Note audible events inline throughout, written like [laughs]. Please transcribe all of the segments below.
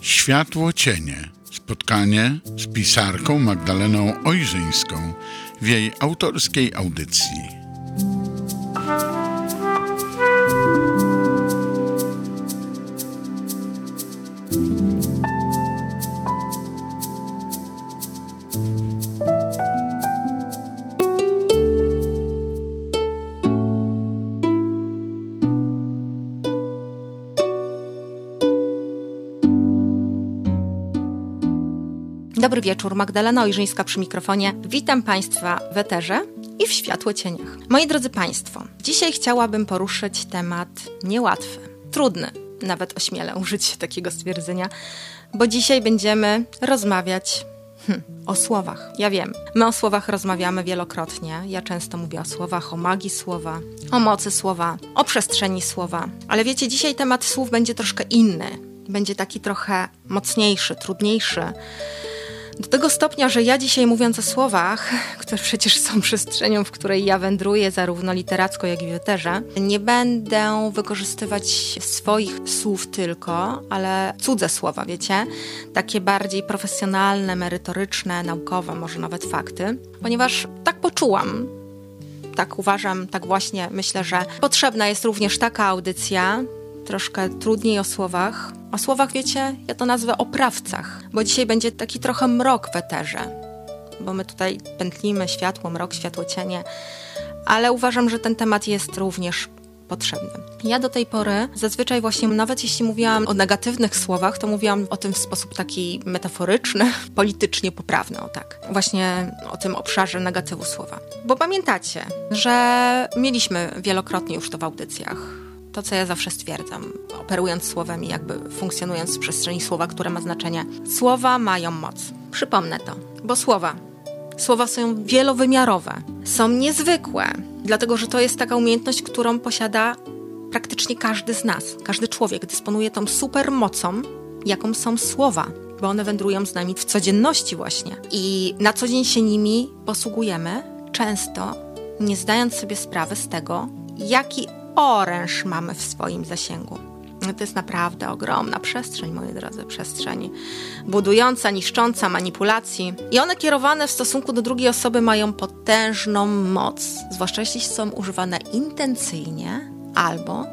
Światło cienie. Spotkanie z pisarką Magdaleną Ojrzyńską w jej autorskiej audycji. Wieczór, Magdalena Ojrzyńska przy mikrofonie. Witam Państwa w Eterze i w Światło Cieniach. Moi drodzy Państwo, dzisiaj chciałabym poruszyć temat niełatwy, trudny, nawet ośmielę użyć takiego stwierdzenia, bo dzisiaj będziemy rozmawiać hmm, o słowach. Ja wiem, my o słowach rozmawiamy wielokrotnie. Ja często mówię o słowach, o magii słowa, o mocy słowa, o przestrzeni słowa. Ale wiecie, dzisiaj temat słów będzie troszkę inny. Będzie taki trochę mocniejszy, trudniejszy do tego stopnia, że ja dzisiaj mówiąc o słowach, które przecież są przestrzenią, w której ja wędruję zarówno literacko, jak i w eterze, nie będę wykorzystywać swoich słów tylko, ale cudze słowa, wiecie? Takie bardziej profesjonalne, merytoryczne, naukowe, może nawet fakty, ponieważ tak poczułam, tak uważam, tak właśnie myślę, że potrzebna jest również taka audycja, troszkę trudniej o słowach. O słowach, wiecie, ja to nazwę oprawcach, bo dzisiaj będzie taki trochę mrok w eterze, bo my tutaj pętlimy światło, mrok, światło, cienie, ale uważam, że ten temat jest również potrzebny. Ja do tej pory zazwyczaj właśnie, nawet jeśli mówiłam o negatywnych słowach, to mówiłam o tym w sposób taki metaforyczny, [laughs] politycznie poprawny, o tak. Właśnie o tym obszarze negatywu słowa. Bo pamiętacie, że mieliśmy wielokrotnie już to w audycjach to, co ja zawsze stwierdzam, operując słowem i jakby funkcjonując w przestrzeni słowa, które ma znaczenie. Słowa mają moc. Przypomnę to, bo słowa. Słowa są wielowymiarowe, są niezwykłe, dlatego że to jest taka umiejętność, którą posiada praktycznie każdy z nas. Każdy człowiek dysponuje tą supermocą, jaką są słowa, bo one wędrują z nami w codzienności właśnie. I na co dzień się nimi posługujemy, często nie zdając sobie sprawy z tego, jaki oręż mamy w swoim zasięgu. To jest naprawdę ogromna przestrzeń, moi drodzy, przestrzeń budująca, niszcząca manipulacji. I one kierowane w stosunku do drugiej osoby mają potężną moc, zwłaszcza jeśli są używane intencyjnie albo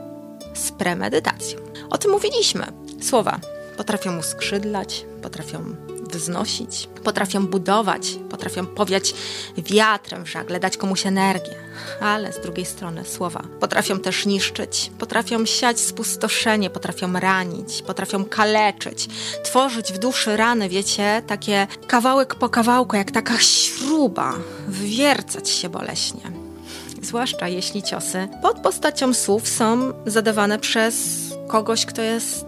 z premedytacją. O tym mówiliśmy. Słowa potrafią uskrzydlać, potrafią wznosić, potrafią budować, potrafią powiać wiatrem w żagle, dać komuś energię. Ale z drugiej strony słowa potrafią też niszczyć, potrafią siać spustoszenie, potrafią ranić, potrafią kaleczyć, tworzyć w duszy rany, wiecie, takie kawałek po kawałku, jak taka śruba, wywiercać się boleśnie zwłaszcza jeśli ciosy pod postacią słów są zadawane przez kogoś, kto jest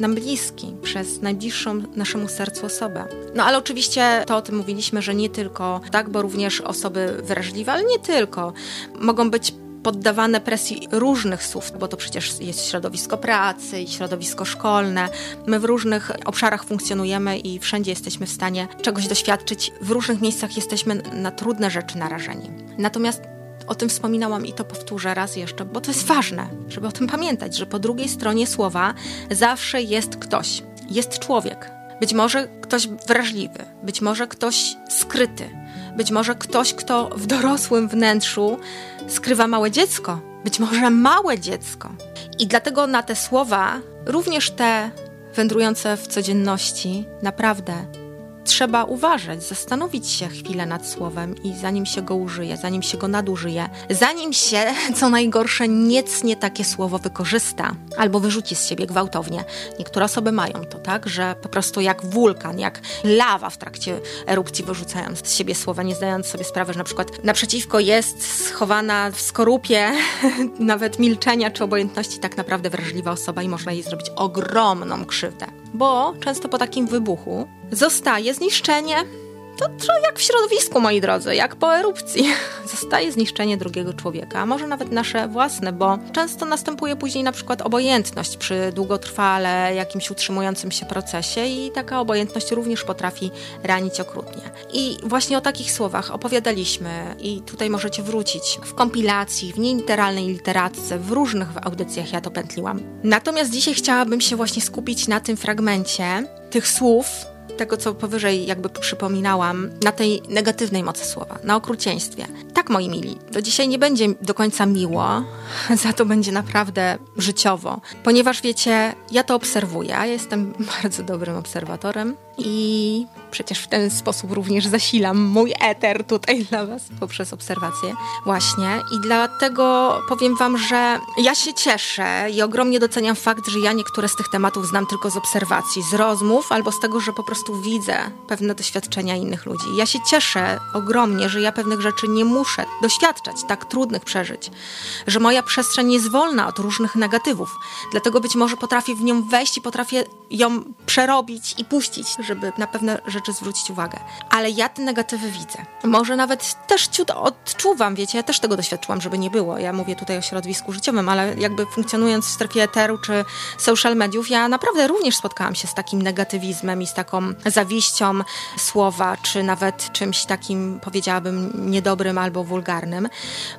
nam bliski, przez najbliższą naszemu sercu osobę. No ale oczywiście to o tym mówiliśmy, że nie tylko tak, bo również osoby wrażliwe, ale nie tylko, mogą być poddawane presji różnych słów, bo to przecież jest środowisko pracy i środowisko szkolne. My w różnych obszarach funkcjonujemy i wszędzie jesteśmy w stanie czegoś doświadczyć. W różnych miejscach jesteśmy na trudne rzeczy narażeni. Natomiast o tym wspominałam i to powtórzę raz jeszcze, bo to jest ważne, żeby o tym pamiętać, że po drugiej stronie słowa zawsze jest ktoś, jest człowiek. Być może ktoś wrażliwy, być może ktoś skryty, być może ktoś, kto w dorosłym wnętrzu skrywa małe dziecko, być może małe dziecko. I dlatego na te słowa, również te wędrujące w codzienności, naprawdę trzeba uważać, zastanowić się chwilę nad słowem i zanim się go użyje, zanim się go nadużyje, zanim się, [laughs] co najgorsze, niecnie takie słowo wykorzysta albo wyrzuci z siebie gwałtownie. Niektóre osoby mają to, tak, że po prostu jak wulkan, jak lawa w trakcie erupcji wyrzucają z siebie słowa, nie zdając sobie sprawy, że na przykład naprzeciwko jest schowana w skorupie [laughs] nawet milczenia czy obojętności tak naprawdę wrażliwa osoba i można jej zrobić ogromną krzywdę. Bo często po takim wybuchu zostaje zniszczenie to trochę jak w środowisku, moi drodzy, jak po erupcji. [laughs] Zostaje zniszczenie drugiego człowieka, może nawet nasze własne, bo często następuje później na przykład obojętność przy długotrwale jakimś utrzymującym się procesie i taka obojętność również potrafi ranić okrutnie. I właśnie o takich słowach opowiadaliśmy i tutaj możecie wrócić w kompilacji, w nieliteralnej literacce, w różnych audycjach ja to pętliłam. Natomiast dzisiaj chciałabym się właśnie skupić na tym fragmencie tych słów, tego, co powyżej jakby przypominałam, na tej negatywnej mocy słowa, na okrucieństwie. Tak, moi mili, to dzisiaj nie będzie do końca miło, [laughs] za to będzie naprawdę życiowo, ponieważ wiecie, ja to obserwuję, ja jestem [laughs] bardzo dobrym obserwatorem i przecież w ten sposób również zasilam mój eter tutaj [laughs] dla Was poprzez obserwacje. Właśnie. I dlatego powiem Wam, że ja się cieszę i ogromnie doceniam fakt, że ja niektóre z tych tematów znam tylko z obserwacji, z rozmów albo z tego, że po prostu widzę pewne doświadczenia innych ludzi. Ja się cieszę ogromnie, że ja pewnych rzeczy nie muszę doświadczać, tak trudnych przeżyć, że moja przestrzeń jest wolna od różnych negatywów. Dlatego być może potrafię w nią wejść i potrafię ją przerobić i puścić, żeby na pewne rzeczy zwrócić uwagę. Ale ja te negatywy widzę. Może nawet też ciut odczuwam, wiecie, ja też tego doświadczyłam, żeby nie było. Ja mówię tutaj o środowisku życiowym, ale jakby funkcjonując w strefie eteru czy social mediów, ja naprawdę również spotkałam się z takim negatywizmem i z taką zawiścią słowa, czy nawet czymś takim, powiedziałabym, niedobrym albo wulgarnym,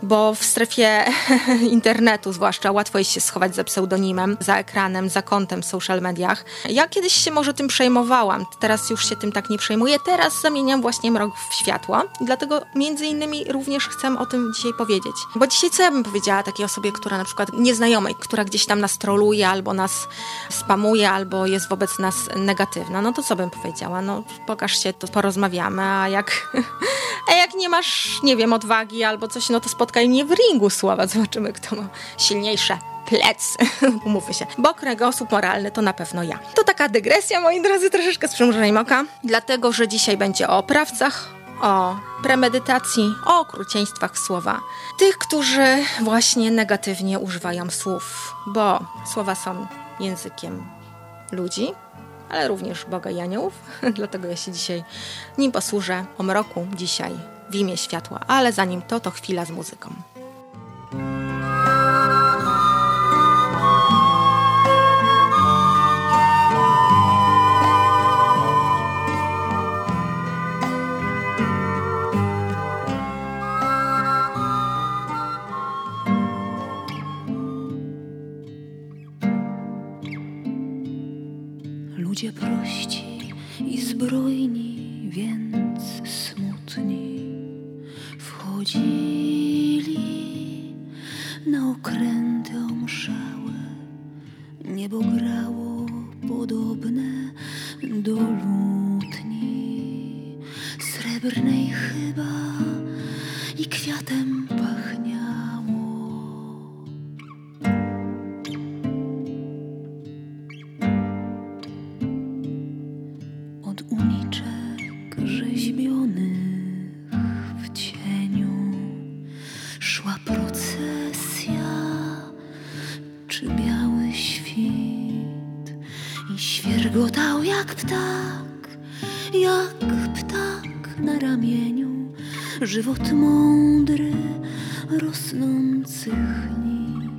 bo w strefie [laughs] internetu zwłaszcza łatwo jest się schować za pseudonimem, za ekranem, za kontem w social mediach. Ja kiedyś się może tym przejmowałam, teraz już się tym tak nie przejmuję, teraz zamieniam właśnie mrok w światło. Dlatego między innymi również chcę o tym dzisiaj powiedzieć. Bo dzisiaj co ja bym powiedziała takiej osobie, która na przykład nieznajomej, która gdzieś tam nas troluje, albo nas spamuje, albo jest wobec nas negatywna, no to co bym powiedziała? No pokaż się, to porozmawiamy, a jak, [laughs] a jak nie masz, nie wiem, odwagi albo coś, no to spotkaj mnie w ringu słowa, zobaczymy kto ma silniejsze plec, [laughs] umówmy się, bo kręgosłup moralny to na pewno ja. To taka dygresja, moi drodzy, troszeczkę z przymrużeniem oka, dlatego, że dzisiaj będzie o oprawcach, o premedytacji, o okrucieństwach słowa. Tych, którzy właśnie negatywnie używają słów, bo słowa są językiem ludzi, ale również Boga i aniołów, [laughs] dlatego ja się dzisiaj nim posłużę o mroku dzisiaj w imię światła, ale zanim to, to chwila z muzyką. Ludzie prości i zbrojni, więc smutni wchodzili na okręty omszałe. Niebo grało podobne do lutni, srebrnej chyba i kwiatem żywot mądry rosnących lip.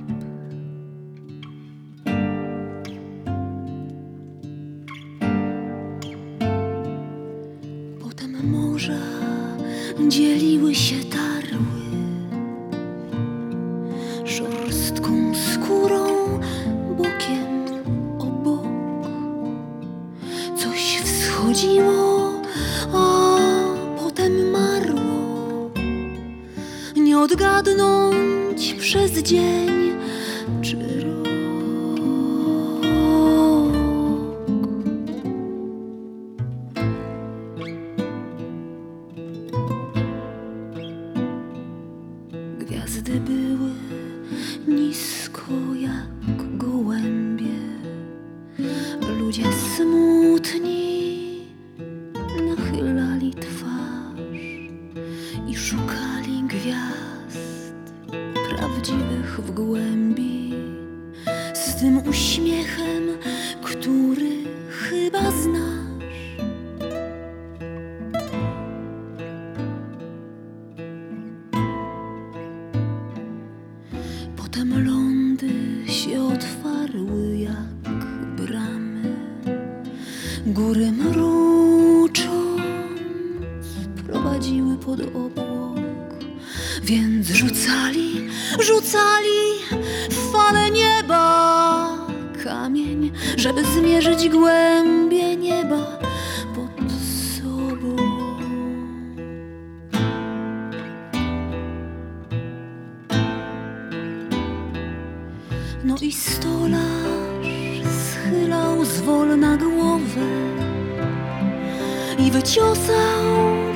Potem morza dzieliły się tarły prawdziwych w głębi. Z tym uśmiechem, który schylał zwolna głowę i wyciosał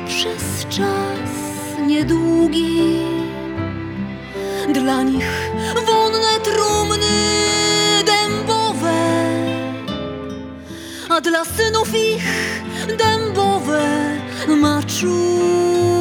przez czas niedługi dla nich wonne trumny dębowe, a dla synów ich dębowe maczugi.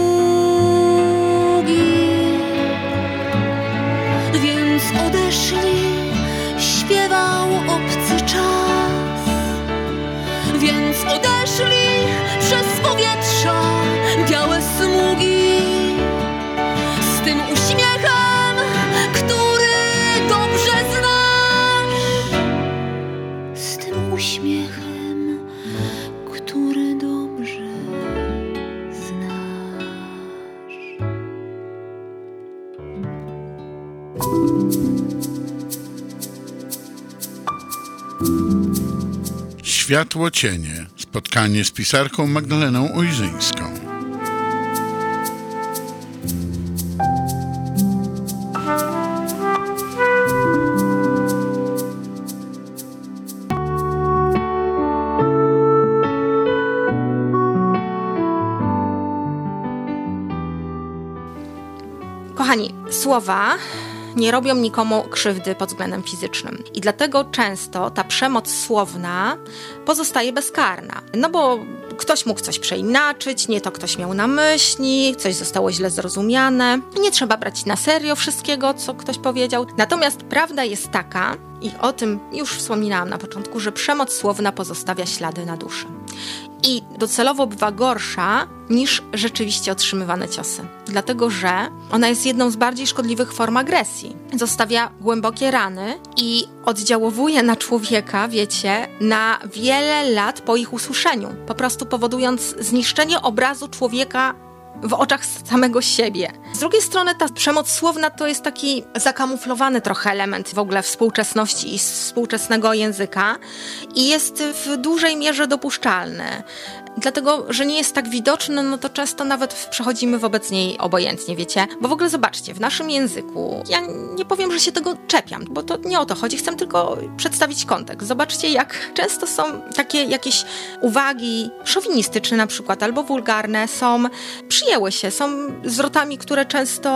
Światło cienie. Spotkanie z pisarką Magdaleną Ojrzyńską. Kochani, słowa nie robią nikomu krzywdy pod względem fizycznym. I dlatego często ta przemoc słowna pozostaje bezkarna. No bo ktoś mógł coś przeinaczyć, nie to ktoś miał na myśli, coś zostało źle zrozumiane. Nie trzeba brać na serio wszystkiego, co ktoś powiedział. Natomiast prawda jest taka, i o tym już wspominałam na początku, że przemoc słowna pozostawia ślady na duszy. I docelowo bywa gorsza niż rzeczywiście otrzymywane ciosy. Dlatego, że ona jest jedną z bardziej szkodliwych form agresji. Zostawia głębokie rany i oddziałowuje na człowieka, wiecie, na wiele lat po ich usłyszeniu. Po prostu powodując zniszczenie obrazu człowieka w oczach samego siebie. Z drugiej strony ta przemoc słowna to jest taki zakamuflowany trochę element w ogóle współczesności i współczesnego języka i jest w dużej mierze dopuszczalny. Dlatego, że nie jest tak widoczny, no to często nawet przechodzimy wobec niej obojętnie, wiecie? Bo w ogóle zobaczcie, w naszym języku, ja nie powiem, że się tego czepiam, bo to nie o to chodzi, chcę tylko przedstawić kontekst. Zobaczcie, jak często są takie jakieś uwagi szowinistyczne na przykład, albo wulgarne, są, przyjęły się, są zwrotami, które często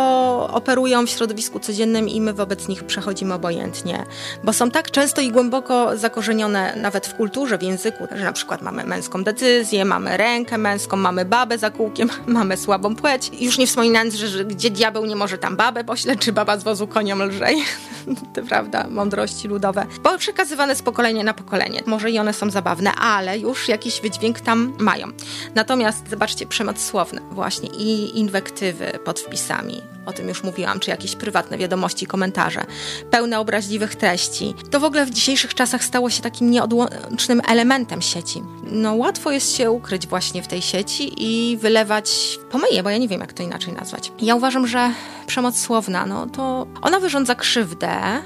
operują w środowisku codziennym i my wobec nich przechodzimy obojętnie, bo są tak często i głęboko zakorzenione nawet w kulturze, w języku, że na przykład mamy męską decyzję, mamy rękę męską, mamy babę za kółkiem, [laughs] mamy słabą płeć. Już nie wspominając, że, że gdzie diabeł nie może tam babę pośle, czy baba z wozu koniom lżej. [laughs] to prawda, mądrości ludowe. Bo przekazywane z pokolenia na pokolenie. Może i one są zabawne, ale już jakiś wydźwięk tam mają. Natomiast zobaczcie, przemoc słowny właśnie i inwektywy pod wpisami. O tym już mówiłam, czy jakieś prywatne wiadomości, komentarze, pełne obraźliwych treści. To w ogóle w dzisiejszych czasach stało się takim nieodłącznym elementem sieci. No łatwo jest się ukryć właśnie w tej sieci i wylewać pomyje, bo ja nie wiem, jak to inaczej nazwać. Ja uważam, że przemoc słowna, no to ona wyrządza krzywdę,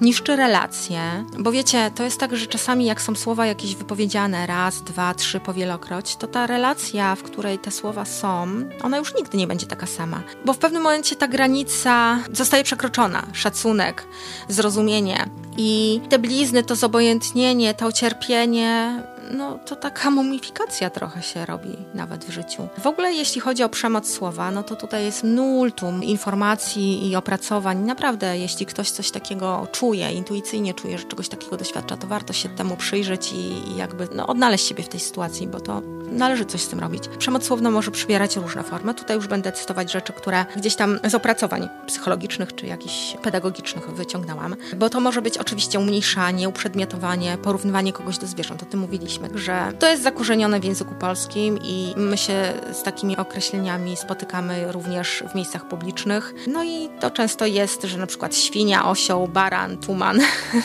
niszczy relacje, bo wiecie, to jest tak, że czasami jak są słowa jakieś wypowiedziane raz, dwa, trzy powielokroć, to ta relacja, w której te słowa są, ona już nigdy nie będzie taka sama, bo w pewnym momencie ta granica zostaje przekroczona, szacunek, zrozumienie i te blizny, to zobojętnienie, to cierpienie, no to taka mumifikacja trochę się robi nawet w życiu. W ogóle jeśli chodzi o przemoc słowa, no to tutaj jest multum informacji i opracowań. Naprawdę, jeśli ktoś coś takiego czuje, intuicyjnie czuje, że czegoś takiego doświadcza, to warto się temu przyjrzeć i, i jakby no, odnaleźć siebie w tej sytuacji, bo to należy coś z tym robić. Przemoc słowna może przybierać różne formy. Tutaj już będę cytować rzeczy, które gdzieś tam z opracowań psychologicznych czy jakichś pedagogicznych wyciągnęłam, bo to może być oczywiście umniejszanie, uprzedmiotowanie, porównywanie kogoś do zwierząt, o tym mówiliśmy że to jest zakorzenione w języku polskim i my się z takimi określeniami spotykamy również w miejscach publicznych. No i to często jest, że na przykład świnia, osioł, baran, tuman.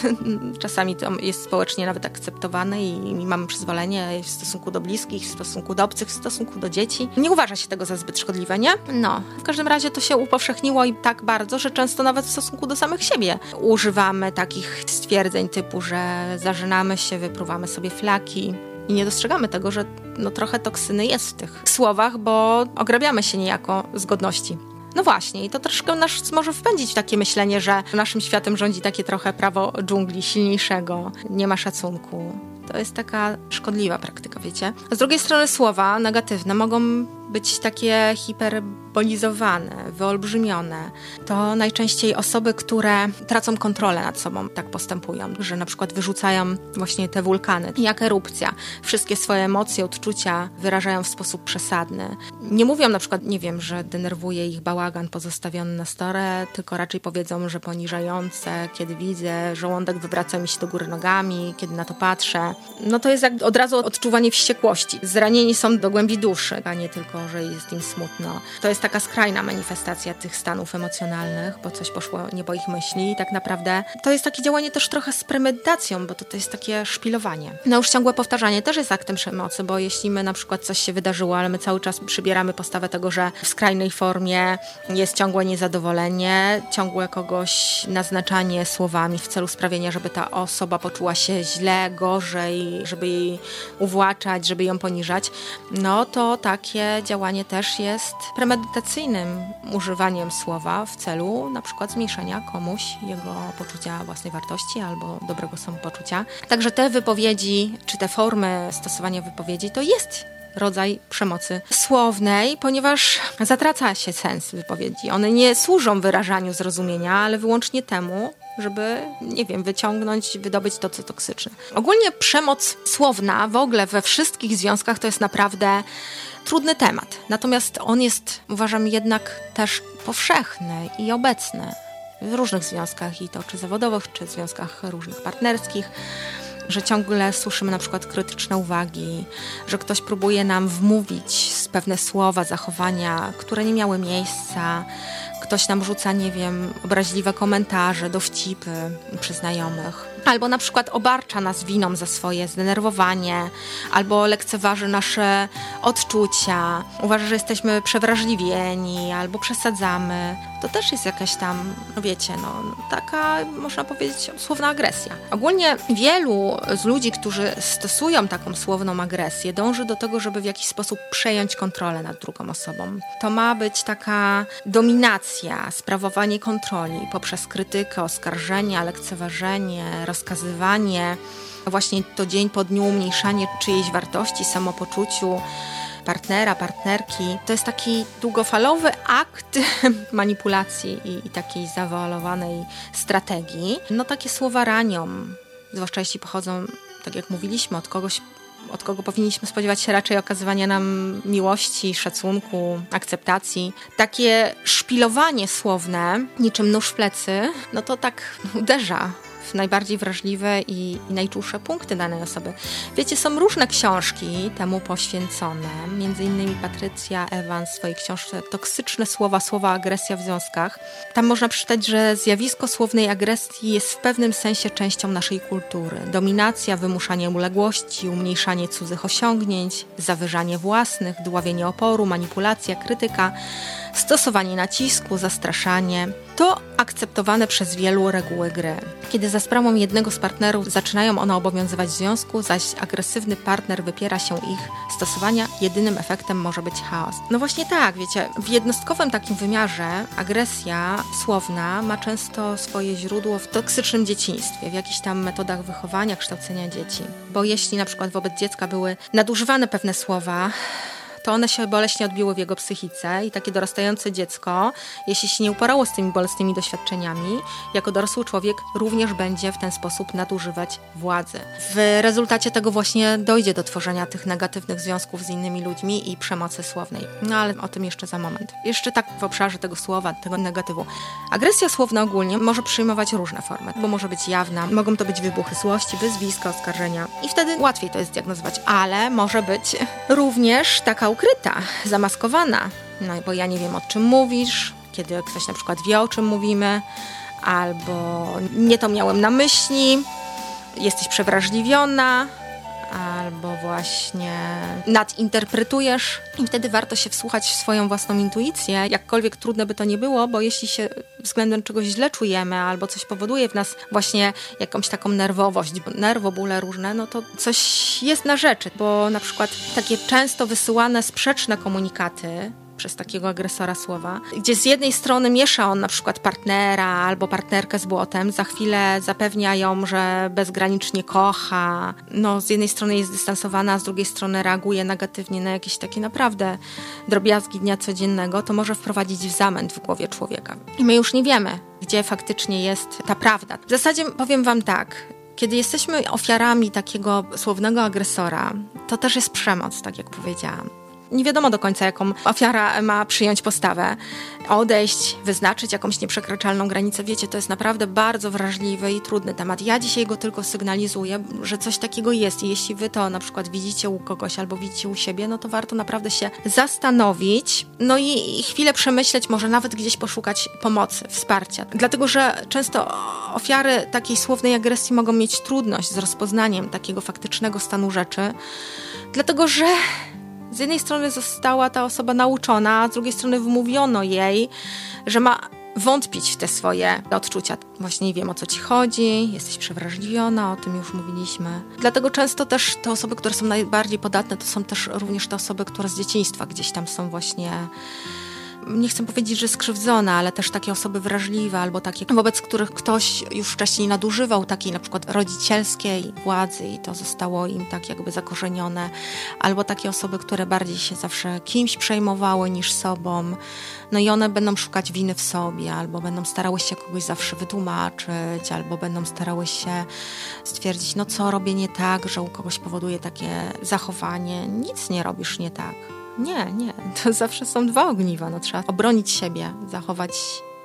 [laughs] Czasami to jest społecznie nawet akceptowane i mamy przyzwolenie w stosunku do bliskich, w stosunku do obcych, w stosunku do dzieci. Nie uważa się tego za zbyt szkodliwe, nie? No, w każdym razie to się upowszechniło i tak bardzo, że często nawet w stosunku do samych siebie używamy takich stwierdzeń typu, że zażynamy się, wypruwamy sobie flaki. I nie dostrzegamy tego, że no, trochę toksyny jest w tych słowach, bo ograbiamy się niejako z godności. No właśnie, i to troszkę nas może wpędzić w takie myślenie, że naszym światem rządzi takie trochę prawo dżungli silniejszego, nie ma szacunku. To jest taka szkodliwa praktyka, wiecie? Z drugiej strony słowa negatywne mogą być takie hiperbolizowane, wyolbrzymione. To najczęściej osoby, które tracą kontrolę nad sobą, tak postępują, że na przykład wyrzucają właśnie te wulkany, jak erupcja. Wszystkie swoje emocje, odczucia wyrażają w sposób przesadny. Nie mówią na przykład, nie wiem, że denerwuje ich bałagan pozostawiony na stole, tylko raczej powiedzą, że poniżające, kiedy widzę, żołądek wywraca mi się do góry nogami, kiedy na to patrzę. No to jest jak od razu odczuwanie wściekłości. Zranieni są do głębi duszy, a nie tylko że jest im smutno. To jest taka skrajna manifestacja tych stanów emocjonalnych, bo coś poszło nie po ich myśli i tak naprawdę to jest takie działanie też trochę z premedytacją, bo to, to jest takie szpilowanie. No już ciągłe powtarzanie też jest aktem przemocy, bo jeśli my na przykład coś się wydarzyło, ale my cały czas przybieramy postawę tego, że w skrajnej formie jest ciągłe niezadowolenie, ciągłe kogoś naznaczanie słowami w celu sprawienia, żeby ta osoba poczuła się źle, gorzej, żeby jej uwłaczać, żeby ją poniżać, no to takie działanie też jest premedytacyjnym używaniem słowa w celu na przykład zmniejszenia komuś jego poczucia własnej wartości albo dobrego samopoczucia. Także te wypowiedzi, czy te formy stosowania wypowiedzi to jest rodzaj przemocy słownej, ponieważ zatraca się sens wypowiedzi. One nie służą wyrażaniu zrozumienia, ale wyłącznie temu, żeby, nie wiem, wyciągnąć, wydobyć to, co toksyczne. Ogólnie przemoc słowna w ogóle we wszystkich związkach to jest naprawdę trudny temat. Natomiast on jest, uważam, jednak też powszechny i obecny w różnych związkach, i to czy zawodowych, czy związkach różnych partnerskich że ciągle słyszymy na przykład krytyczne uwagi, że ktoś próbuje nam wmówić pewne słowa, zachowania, które nie miały miejsca. Ktoś nam rzuca, nie wiem, obraźliwe komentarze, dowcipy przy znajomych albo na przykład obarcza nas winą za swoje zdenerwowanie, albo lekceważy nasze odczucia, uważa, że jesteśmy przewrażliwieni, albo przesadzamy. To też jest jakaś tam, no wiecie, no, taka, można powiedzieć, słowna agresja. Ogólnie wielu z ludzi, którzy stosują taką słowną agresję, dąży do tego, żeby w jakiś sposób przejąć kontrolę nad drugą osobą. To ma być taka dominacja, sprawowanie kontroli poprzez krytykę, oskarżenia, lekceważenie, rozkazywanie, właśnie to dzień po dniu umniejszanie czyjejś wartości, samopoczuciu partnera, partnerki. To jest taki długofalowy akt [laughs] manipulacji i, i takiej zawoalowanej strategii. No takie słowa ranią, zwłaszcza jeśli pochodzą, tak jak mówiliśmy, od kogoś, od kogo powinniśmy spodziewać się raczej okazywania nam miłości, szacunku, akceptacji. Takie szpilowanie słowne, niczym nóż w plecy, no to tak uderza najbardziej wrażliwe i, i najczulsze punkty danej osoby. Wiecie, są różne książki temu poświęcone, między innymi Patrycja Evans w swojej książce Toksyczne słowa, słowa agresja w związkach. Tam można przeczytać, że zjawisko słownej agresji jest w pewnym sensie częścią naszej kultury. Dominacja, wymuszanie uległości, umniejszanie cudzych osiągnięć, zawyżanie własnych, dławienie oporu, manipulacja, krytyka stosowanie nacisku, zastraszanie to akceptowane przez wielu reguły gry. Kiedy za sprawą jednego z partnerów zaczynają one obowiązywać w związku, zaś agresywny partner wypiera się ich stosowania, jedynym efektem może być chaos. No właśnie tak, wiecie, w jednostkowym takim wymiarze agresja słowna ma często swoje źródło w toksycznym dzieciństwie, w jakichś tam metodach wychowania, kształcenia dzieci. Bo jeśli na przykład wobec dziecka były nadużywane pewne słowa, to one się boleśnie odbiły w jego psychice i takie dorastające dziecko, jeśli się nie uporało z tymi bolesnymi doświadczeniami, jako dorosły człowiek również będzie w ten sposób nadużywać władzy. W rezultacie tego właśnie dojdzie do tworzenia tych negatywnych związków z innymi ludźmi i przemocy słownej. No ale o tym jeszcze za moment. Jeszcze tak w obszarze tego słowa, tego negatywu. Agresja słowna ogólnie może przyjmować różne formy, bo może być jawna, mogą to być wybuchy złości, wyzwiska, oskarżenia i wtedy łatwiej to jest diagnozować, ale może być [laughs] również taka ukryta, zamaskowana. No bo ja nie wiem o czym mówisz, kiedy ktoś na przykład wie o czym mówimy, albo nie to miałem na myśli, jesteś przewrażliwiona, albo właśnie nadinterpretujesz i wtedy warto się wsłuchać w swoją własną intuicję, jakkolwiek trudne by to nie było, bo jeśli się względem czegoś źle czujemy albo coś powoduje w nas właśnie jakąś taką nerwowość, nerwobóle różne, no to coś jest na rzeczy, bo na przykład takie często wysyłane sprzeczne komunikaty przez takiego agresora słowa, gdzie z jednej strony miesza on na przykład partnera albo partnerkę z błotem, za chwilę zapewnia ją, że bezgranicznie kocha, no z jednej strony jest dystansowana, a z drugiej strony reaguje negatywnie na jakieś takie naprawdę drobiazgi dnia codziennego, to może wprowadzić w zamęt w głowie człowieka. I my już nie wiemy, gdzie faktycznie jest ta prawda. W zasadzie powiem wam tak, kiedy jesteśmy ofiarami takiego słownego agresora, to też jest przemoc, tak jak powiedziałam nie wiadomo do końca, jaką ofiara ma przyjąć postawę. Odejść, wyznaczyć jakąś nieprzekraczalną granicę. Wiecie, to jest naprawdę bardzo wrażliwy i trudny temat. Ja dzisiaj go tylko sygnalizuję, że coś takiego jest i jeśli wy to na przykład widzicie u kogoś albo widzicie u siebie, no to warto naprawdę się zastanowić, no i, chwilę przemyśleć, może nawet gdzieś poszukać pomocy, wsparcia. Dlatego, że często ofiary takiej słownej agresji mogą mieć trudność z rozpoznaniem takiego faktycznego stanu rzeczy, dlatego że z jednej strony została ta osoba nauczona, a z drugiej strony wmówiono jej, że ma wątpić w te swoje odczucia. Właśnie nie wiem o co ci chodzi, jesteś przewrażliwiona, o tym już mówiliśmy. Dlatego często też te osoby, które są najbardziej podatne, to są też również te osoby, które z dzieciństwa gdzieś tam są właśnie nie chcę powiedzieć, że skrzywdzone, ale też takie osoby wrażliwe albo takie, wobec których ktoś już wcześniej nadużywał takiej na przykład rodzicielskiej władzy i to zostało im tak jakby zakorzenione, albo takie osoby, które bardziej się zawsze kimś przejmowały niż sobą, no i one będą szukać winy w sobie, albo będą starały się kogoś zawsze wytłumaczyć, albo będą starały się stwierdzić, no co robię nie tak, że u kogoś powoduje takie zachowanie. Nic nie robisz nie tak nie, nie. [laughs] To zawsze są dwa ogniwa. No, trzeba obronić siebie, zachować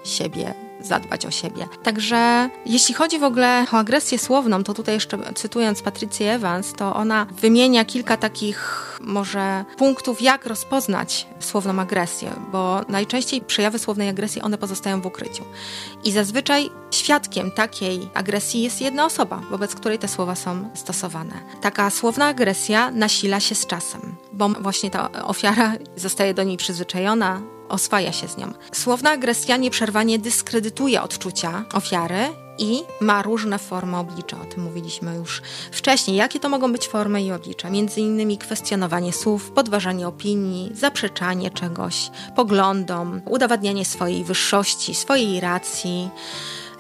siebie, zadbać o siebie. Także jeśli chodzi w ogóle o agresję słowną, to tutaj jeszcze cytując Patrycję Evans, to ona wymienia kilka takich może punktów, jak rozpoznać słowną agresję, bo najczęściej przejawy słownej agresji one pozostają w ukryciu. I zazwyczaj świadkiem takiej agresji jest jedna osoba, wobec której te słowa są stosowane. Taka słowna agresja nasila się z czasem, bo właśnie ta ofiara [laughs] zostaje do niej przyzwyczajona, oswaja się z nią. Słowna agresja nieprzerwanie dyskredytuje odczucia ofiary i ma różne formy oblicza. O tym mówiliśmy już wcześniej. Jakie to mogą być formy i oblicza? Między innymi kwestionowanie słów, podważanie opinii, zaprzeczanie czegoś, poglądom, udowadnianie swojej wyższości, swojej racji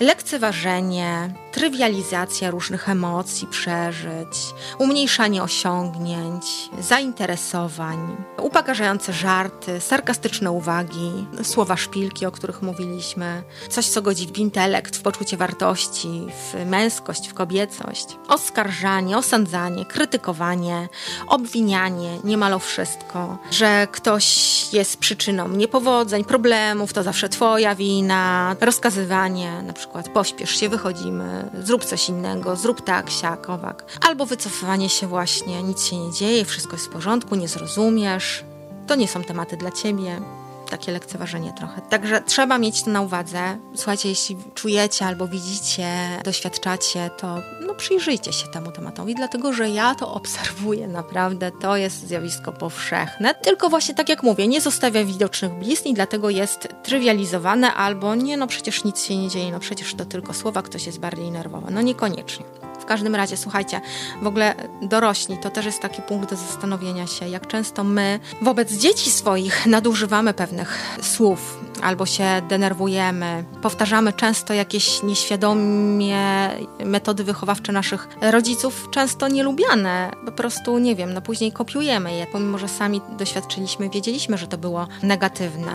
lekceważenie, trywializacja różnych emocji, przeżyć, umniejszanie osiągnięć, zainteresowań, upokarzające żarty, sarkastyczne uwagi, słowa szpilki, o których mówiliśmy, coś, co godzi w intelekt, w poczucie wartości, w męskość, w kobiecość, oskarżanie, osądzanie, krytykowanie, obwinianie, niemal o wszystko, że ktoś jest przyczyną niepowodzeń, problemów, to zawsze twoja wina, rozkazywanie, na przykład pośpiesz się, wychodzimy, zrób coś innego, zrób tak, siak, owak. Albo wycofywanie się właśnie, nic się nie dzieje, wszystko jest w porządku, nie zrozumiesz, to nie są tematy dla ciebie takie lekceważenie trochę. Także trzeba mieć to na uwadze. Słuchajcie, jeśli czujecie albo widzicie, doświadczacie, to no przyjrzyjcie się temu tematowi, dlatego że ja to obserwuję naprawdę. To jest zjawisko powszechne. Tylko właśnie tak jak mówię, nie zostawia widocznych blizn i dlatego jest trywializowane albo nie, no przecież nic się nie dzieje, no przecież to tylko słowa, ktoś jest bardziej nerwowy. No niekoniecznie każdym razie, słuchajcie, w ogóle dorośli to też jest taki punkt do zastanowienia się, jak często my wobec dzieci swoich nadużywamy pewnych słów, albo się denerwujemy. Powtarzamy często jakieś nieświadomie metody wychowawcze naszych rodziców, często nielubiane. Po prostu, nie wiem, no później kopiujemy je, pomimo że sami doświadczyliśmy, wiedzieliśmy, że to było negatywne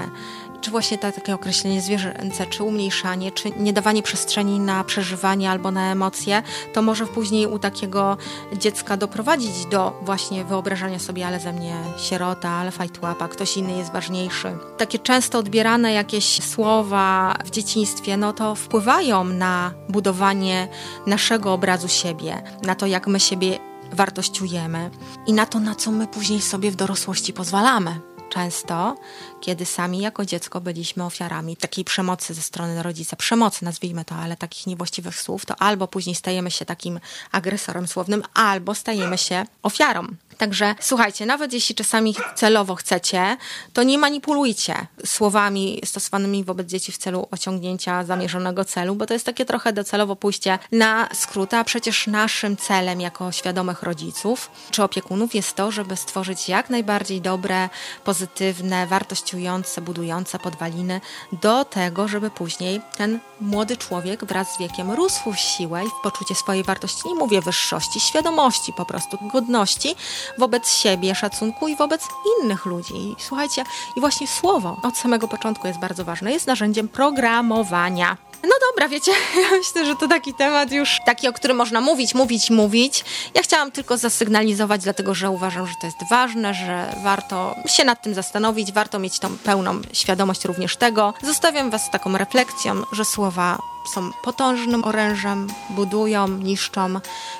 czy właśnie takie określenie zwierzęce, czy umniejszanie, czy nie dawanie przestrzeni na przeżywanie albo na emocje, to może później u takiego dziecka doprowadzić do właśnie wyobrażania sobie, ale ze mnie sierota, ale fajtłapa, ktoś inny jest ważniejszy. Takie często odbierane jakieś słowa w dzieciństwie, no to wpływają na budowanie naszego obrazu siebie, na to, jak my siebie wartościujemy i na to, na co my później sobie w dorosłości pozwalamy. Często, kiedy sami jako dziecko byliśmy ofiarami takiej przemocy ze strony rodzica, przemocy nazwijmy to, ale takich niewłaściwych słów, to albo później stajemy się takim agresorem słownym, albo stajemy się ofiarą. Także słuchajcie, nawet jeśli czasami celowo chcecie, to nie manipulujcie słowami stosowanymi wobec dzieci w celu osiągnięcia zamierzonego celu, bo to jest takie trochę docelowo pójście na skróty, a przecież naszym celem jako świadomych rodziców czy opiekunów jest to, żeby stworzyć jak najbardziej dobre, pozytywne, wartościujące, budujące podwaliny do tego, żeby później ten młody człowiek wraz z wiekiem rósł w siłę i w poczucie swojej wartości, nie mówię wyższości, świadomości po prostu, godności, wobec siebie, szacunku i wobec innych ludzi. I słuchajcie, i właśnie słowo od samego początku jest bardzo ważne. Jest narzędziem programowania. No dobra, wiecie, [laughs] ja myślę, że to taki temat już taki, o którym można mówić, mówić, mówić. Ja chciałam tylko zasygnalizować, dlatego że uważam, że to jest ważne, że warto się nad tym zastanowić, warto mieć tą pełną świadomość również tego. Zostawiam Was z taką refleksją, że słowa są potężnym orężem, budują, niszczą,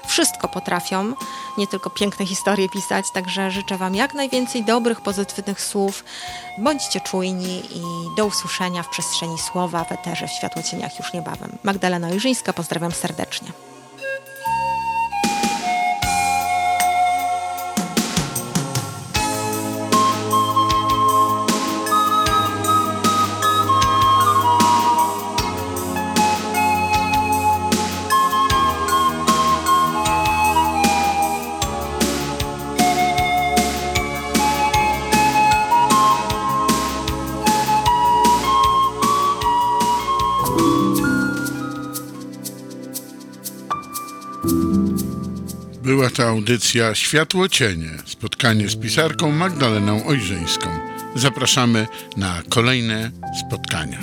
wszystko potrafią, nie tylko piękne historie pisać, także życzę Wam jak najwięcej dobrych, pozytywnych słów. Bądźcie czujni i do usłyszenia w przestrzeni słowa w eterze w Światłocieniach już niebawem. Magdalena Ojrzyńska, pozdrawiam serdecznie. Była to audycja Światło Cienie, spotkanie z pisarką Magdaleną Ojrzyńską. Zapraszamy na kolejne spotkania.